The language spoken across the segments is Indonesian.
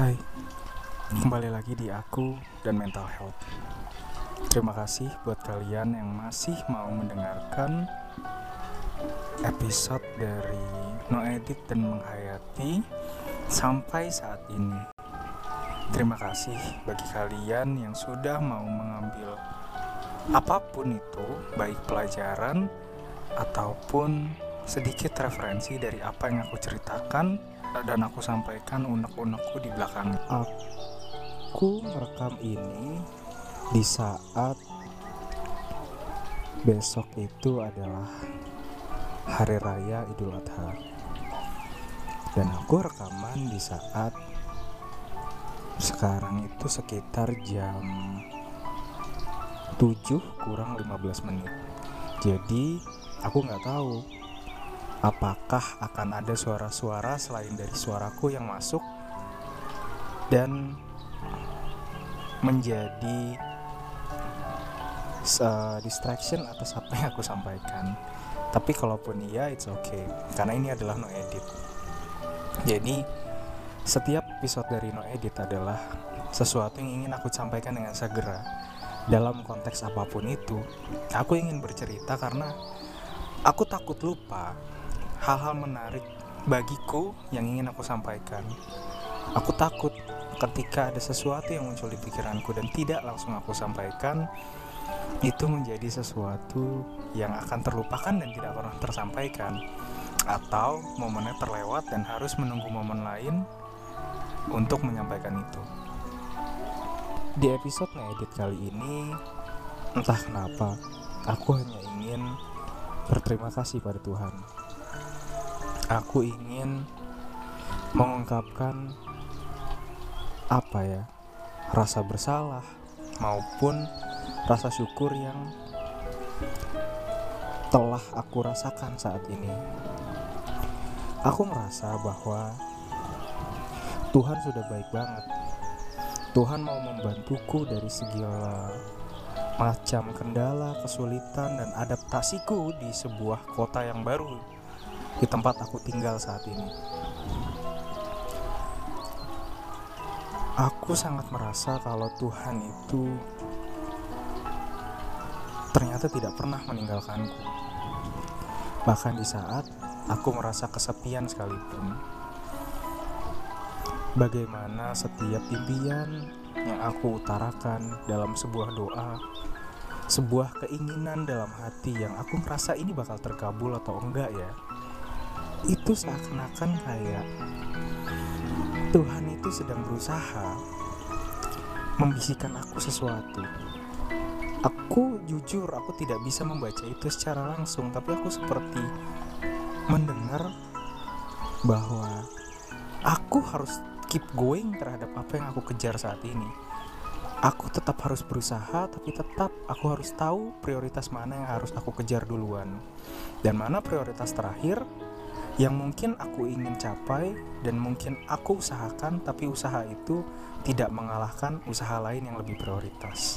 Hai, kembali lagi di aku dan mental health. Terima kasih buat kalian yang masih mau mendengarkan episode dari No Edit dan Menghayati sampai saat ini. Terima kasih bagi kalian yang sudah mau mengambil apa pun itu, baik pelajaran ataupun sedikit referensi dari apa yang aku ceritakan dan aku sampaikan unek-unekku di belakang. Aku merekam ini di saat besok itu adalah hari raya Idul Adha. Dan aku rekaman di saat sekarang itu sekitar jam 7 kurang 15 menit. Jadi aku nggak tahu apakah akan ada suara-suara selain dari suaraku yang masuk dan menjadi uh, distraction atas apa yang aku sampaikan. Tapi kalaupun iya, it's okay karena ini adalah no edit. Jadi setiap episode dari no edit adalah sesuatu yang ingin aku sampaikan dengan segera dalam konteks apa pun itu. Aku ingin bercerita karena aku takut lupa hal-hal menarik bagiku yang ingin aku sampaikan. Aku takut ketika ada sesuatu yang muncul di pikiranku dan tidak langsung aku sampaikan, itu menjadi sesuatu yang akan terlupakan dan tidak pernah tersampaikan. Atau momennya terlewat dan harus menunggu momen lain untuk menyampaikan itu. Di episode ngedit kali ini, entah kenapa, aku hanya ingin berterima kasih pada Tuhan aku ingin mengungkapkan apa ya rasa bersalah maupun rasa syukur yang telah aku rasakan saat ini. Aku merasa bahwa Tuhan sudah baik banget. Tuhan mau membantuku dari segala macam kendala, kesulitan, dan adaptasiku di sebuah kota yang baru di tempat aku tinggal saat ini. Aku sangat merasa kalau Tuhan itu ternyata tidak pernah meninggalkanku. Bahkan di saat aku merasa kesepian sekalipun. Bagaimana setiap impian yang aku utarakan dalam sebuah doa, sebuah keinginan dalam hati yang aku merasa ini bakal terkabul atau enggak ya itu seakan-akan kayak Tuhan itu sedang berusaha membisikkan aku sesuatu. Aku jujur, aku tidak bisa membaca itu secara langsung, tapi aku seperti mendengar bahwa aku harus keep going terhadap apa yang aku kejar saat ini. Aku tetap harus berusaha, tapi tetap aku harus tahu prioritas mana yang harus aku kejar duluan, dan mana prioritas terakhir yang mungkin aku ingin capai dan mungkin aku usahakan tapi usaha itu tidak mengalahkan usaha lain yang lebih prioritas.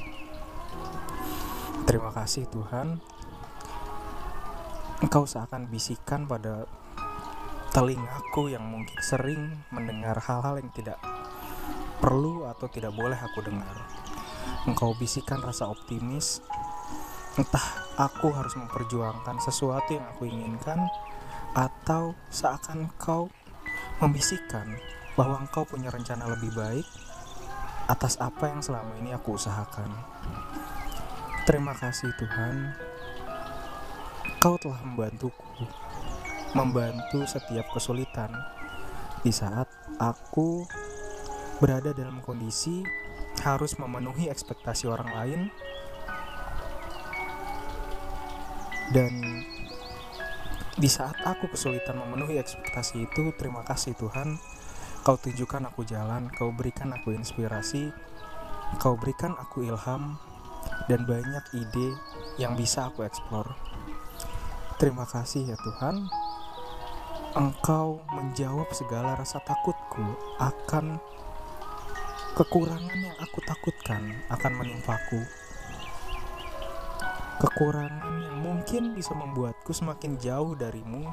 Terima kasih Tuhan. Engkau seakan bisikan pada telingaku yang mungkin sering mendengar hal-hal yang tidak perlu atau tidak boleh aku dengar. Engkau bisikan rasa optimis. Entah aku harus memperjuangkan sesuatu yang aku inginkan atau seakan kau membisikkan bahwa engkau punya rencana lebih baik atas apa yang selama ini aku usahakan. Terima kasih Tuhan, Kau telah membantuku, membantu setiap kesulitan di saat aku berada dalam kondisi harus memenuhi ekspektasi orang lain dan di saat aku kesulitan memenuhi ekspektasi itu, terima kasih Tuhan. Kau tunjukkan aku jalan, kau berikan aku inspirasi, kau berikan aku ilham, dan banyak ide yang bisa aku eksplor. Terima kasih ya Tuhan. Engkau menjawab segala rasa takutku akan kekurangan yang aku takutkan akan menimpaku kekurangan yang mungkin bisa membuatku semakin jauh darimu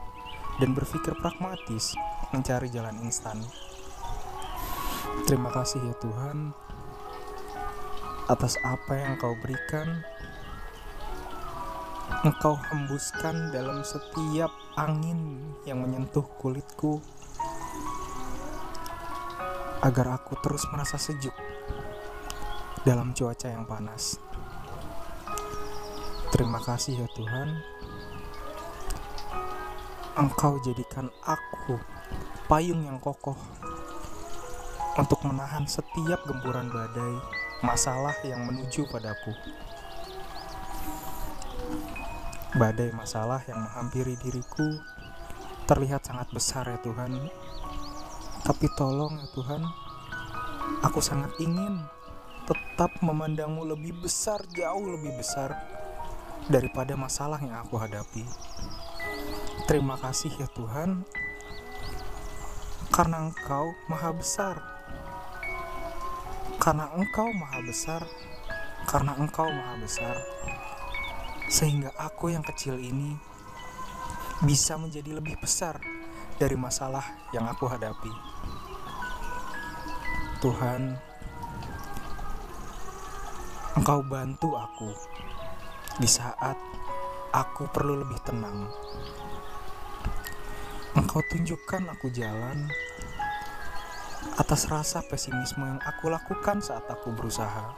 dan berpikir pragmatis mencari jalan instan. Terima kasih ya Tuhan atas apa yang Kau berikan. Engkau hembuskan dalam setiap angin yang menyentuh kulitku agar aku terus merasa sejuk dalam cuaca yang panas. Terima kasih ya Tuhan. Engkau jadikan aku payung yang kokoh untuk menahan setiap gempuran badai masalah yang menuju padaku. Badai masalah yang menghampiri diriku terlihat sangat besar ya Tuhan. Tapi tolong ya Tuhan, aku sangat ingin tetap memandangmu lebih besar, jauh lebih besar daripada masalah yang aku hadapi. Terima kasih ya Tuhan, karena Engkau Maha Besar. Karena Engkau Maha Besar, karena Engkau Maha Besar, sehingga aku yang kecil ini bisa menjadi lebih besar dari masalah yang aku hadapi. Tuhan, Engkau bantu aku di saat aku perlu lebih tenang. Engkau tunjukkan aku jalan atas rasa pesimisme yang aku lakukan saat aku berusaha.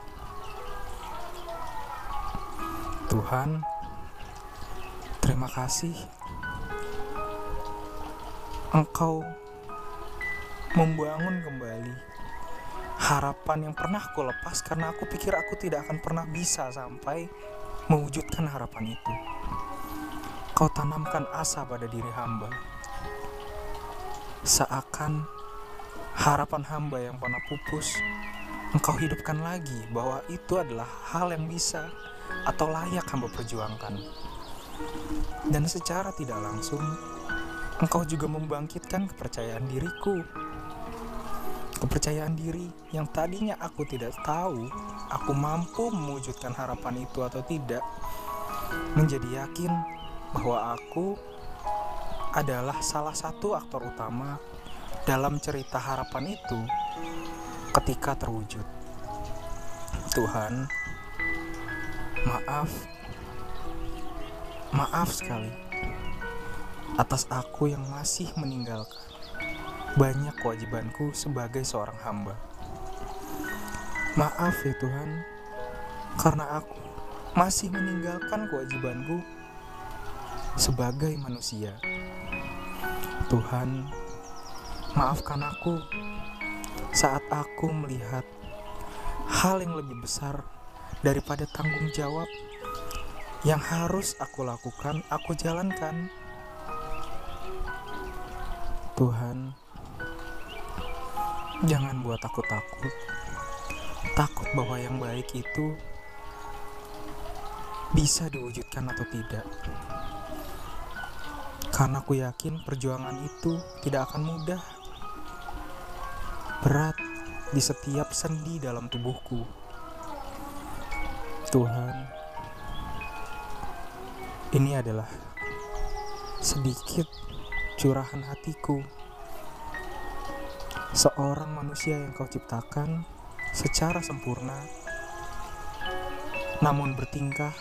Tuhan, terima kasih. Engkau membangun kembali harapan yang pernah aku lepas karena aku pikir aku tidak akan pernah bisa sampai mewujudkan harapan itu. Kau tanamkan asa pada diri hamba. Seakan harapan hamba yang pernah pupus, engkau hidupkan lagi bahwa itu adalah hal yang bisa atau layak hamba perjuangkan. Dan secara tidak langsung, engkau juga membangkitkan kepercayaan diriku. Kepercayaan diri yang tadinya aku tidak tahu aku mampu mewujudkan harapan itu atau tidak, menjadi yakin bahwa aku adalah salah satu aktor utama dalam cerita harapan itu ketika terwujud. Tuhan, maaf, maaf sekali atas aku yang masih meninggalkan banyak kewajibanku sebagai seorang hamba. Maaf ya Tuhan, karena aku masih meninggalkan kewajibanku sebagai manusia. Tuhan, maafkan aku saat aku melihat hal yang lebih besar daripada tanggung jawab yang harus aku lakukan, aku jalankan. Tuhan, jangan buat aku takut takut bahwa yang baik itu bisa diwujudkan atau tidak. Karena aku yakin perjuangan itu tidak akan mudah. Berat di setiap sendi dalam tubuhku. Tuhan, ini adalah sedikit curahan hatiku. Seorang manusia yang kau ciptakan secara sempurna, namun bertingkah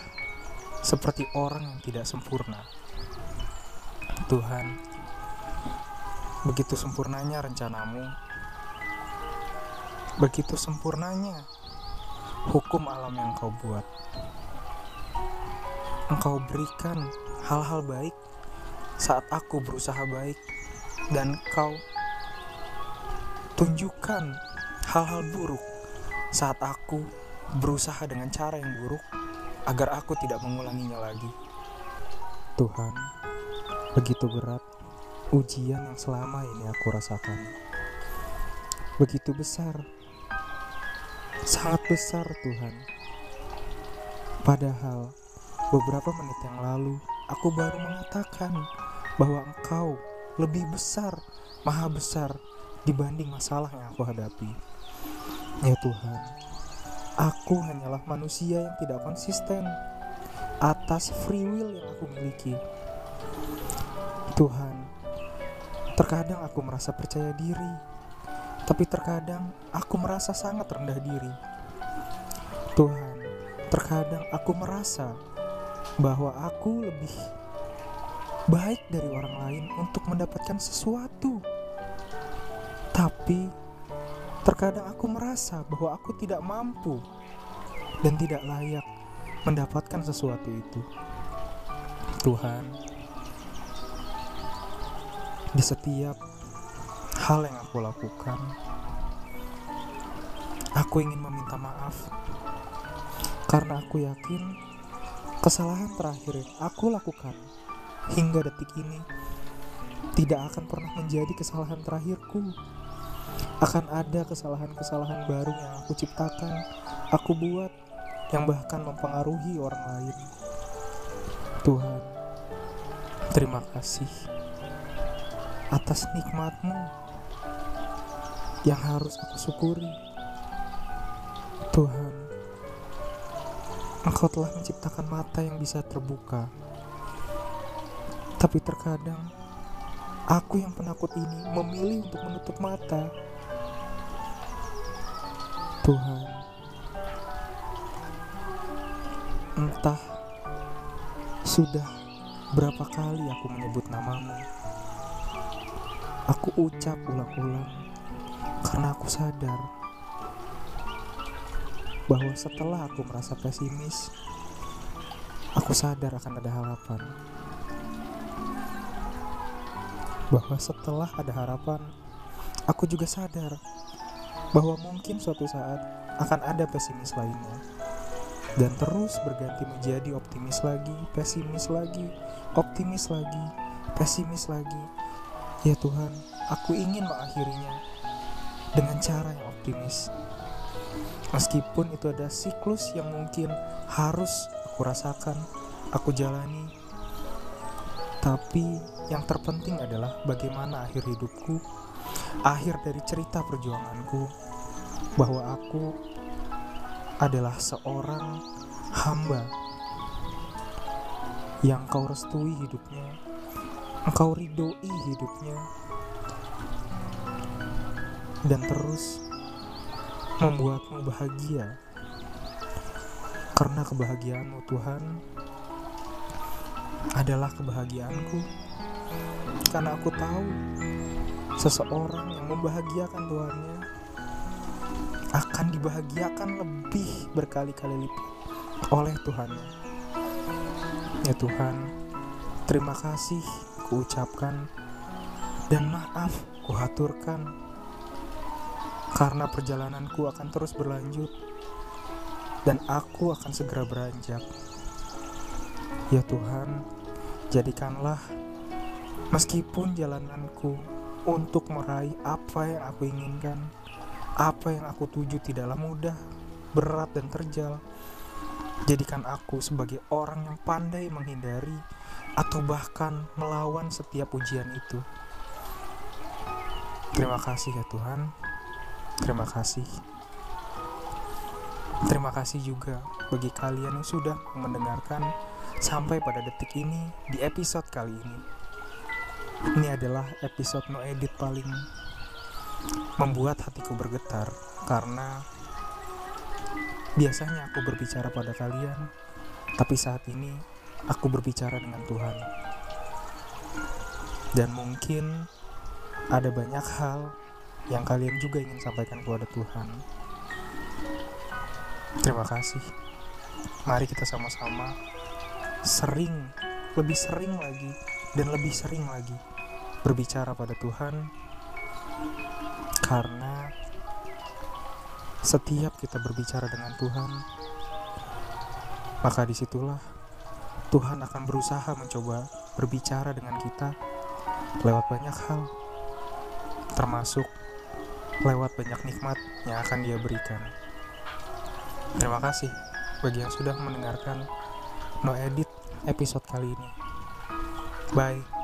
seperti orang yang tidak sempurna. Tuhan, begitu sempurnanya rencanamu, begitu sempurnanya hukum alam yang kau buat. Engkau berikan hal-hal baik saat aku berusaha baik, dan kau tunjukkan hal-hal buruk saat aku berusaha dengan cara yang buruk agar aku tidak mengulanginya lagi. Tuhan, begitu berat ujian yang selama ini aku rasakan. Begitu besar, sangat besar Tuhan. Padahal beberapa menit yang lalu aku baru mengatakan bahwa Engkau lebih besar, maha besar dibanding masalah yang aku hadapi. Ya Tuhan, aku hanyalah manusia yang tidak konsisten atas free will yang aku miliki. Tuhan, terkadang aku merasa percaya diri Tapi terkadang aku merasa sangat rendah diri. Tuhan, terkadang aku merasa bahwa aku lebih baik dari orang lain untuk mendapatkan sesuatu. Tapi terkadang aku merasa bahwa aku tidak mampu dan tidak layak mendapatkan sesuatu itu. Tuhan, di setiap hal yang aku lakukan, aku ingin meminta maaf karena aku yakin kesalahan terakhir yang aku lakukan hingga detik ini tidak akan pernah menjadi kesalahan terakhirku. Akan ada kesalahan-kesalahan baru yang aku ciptakan, aku buat yang bahkan mempengaruhi orang lain. Tuhan, terima kasih atas nikmatmu yang harus aku syukuri. Tuhan, Engkau telah menciptakan mata yang bisa terbuka. Tapi terkadang, aku yang penakut ini memilih untuk menutup mata. Tuhan, entah sudah berapa kali aku menyebut namamu. Aku ucap ulang-ulang karena aku sadar bahwa setelah aku merasa pesimis, aku sadar akan ada harapan. Bahwa setelah ada harapan, aku juga sadar bahwa mungkin suatu saat akan ada pesimis lainnya. Dan terus berganti menjadi optimis lagi, pesimis lagi, optimis lagi, pesimis lagi. Ya Tuhan, aku ingin mengakhirinya dengan cara yang optimis. Meskipun itu ada siklus yang mungkin harus aku rasakan, aku jalani. Tapi yang terpenting adalah bagaimana akhir hidupku, akhir dari cerita perjuanganku, bahwa aku adalah seorang hamba yang kau restui hidupnya, engkau ridhoi hidupnya, dan terus membuatmu bahagia. Karena kebahagiaanmu Tuhan adalah kebahagiaanku. Karena aku tahu seseorang yang membahagiakan Tuhannya akan dibahagiakan lebih berkali-kali lipat oleh Tuhannya. Ya Tuhan, terima kasih kuucapkan dan maaf kuhaturkan karena perjalananku akan terus berlanjut dan aku akan segera beranjak. Ya Tuhan, jadikanlah meskipun jalananku untuk meraih apa yang aku inginkan, apa yang aku tuju tidaklah mudah, berat dan terjal. Jadikan aku sebagai orang yang pandai menghindari atau bahkan melawan setiap ujian itu. Terima kasih ya Tuhan. Terima kasih. Terima kasih juga bagi kalian yang sudah mendengarkan sampai pada detik ini di episode kali ini. Ini adalah episode no edit paling membuat hatiku bergetar karena biasanya aku berbicara pada kalian, tapi saat ini aku berbicara dengan Tuhan. Dan mungkin ada banyak hal yang kalian juga ingin sampaikan kepada Tuhan. Terima kasih. Mari kita sama-sama sering, lebih sering lagi, dan lebih sering lagi berbicara pada Tuhan, karena setiap kita berbicara dengan Tuhan, maka di situlah Tuhan akan berusaha mencoba berbicara dengan kita lewat banyak hal, termasuk lewat banyak nikmat yang akan dia berikan. Terima kasih bagi yang sudah mendengarkan No Edit episode kali ini. Bye.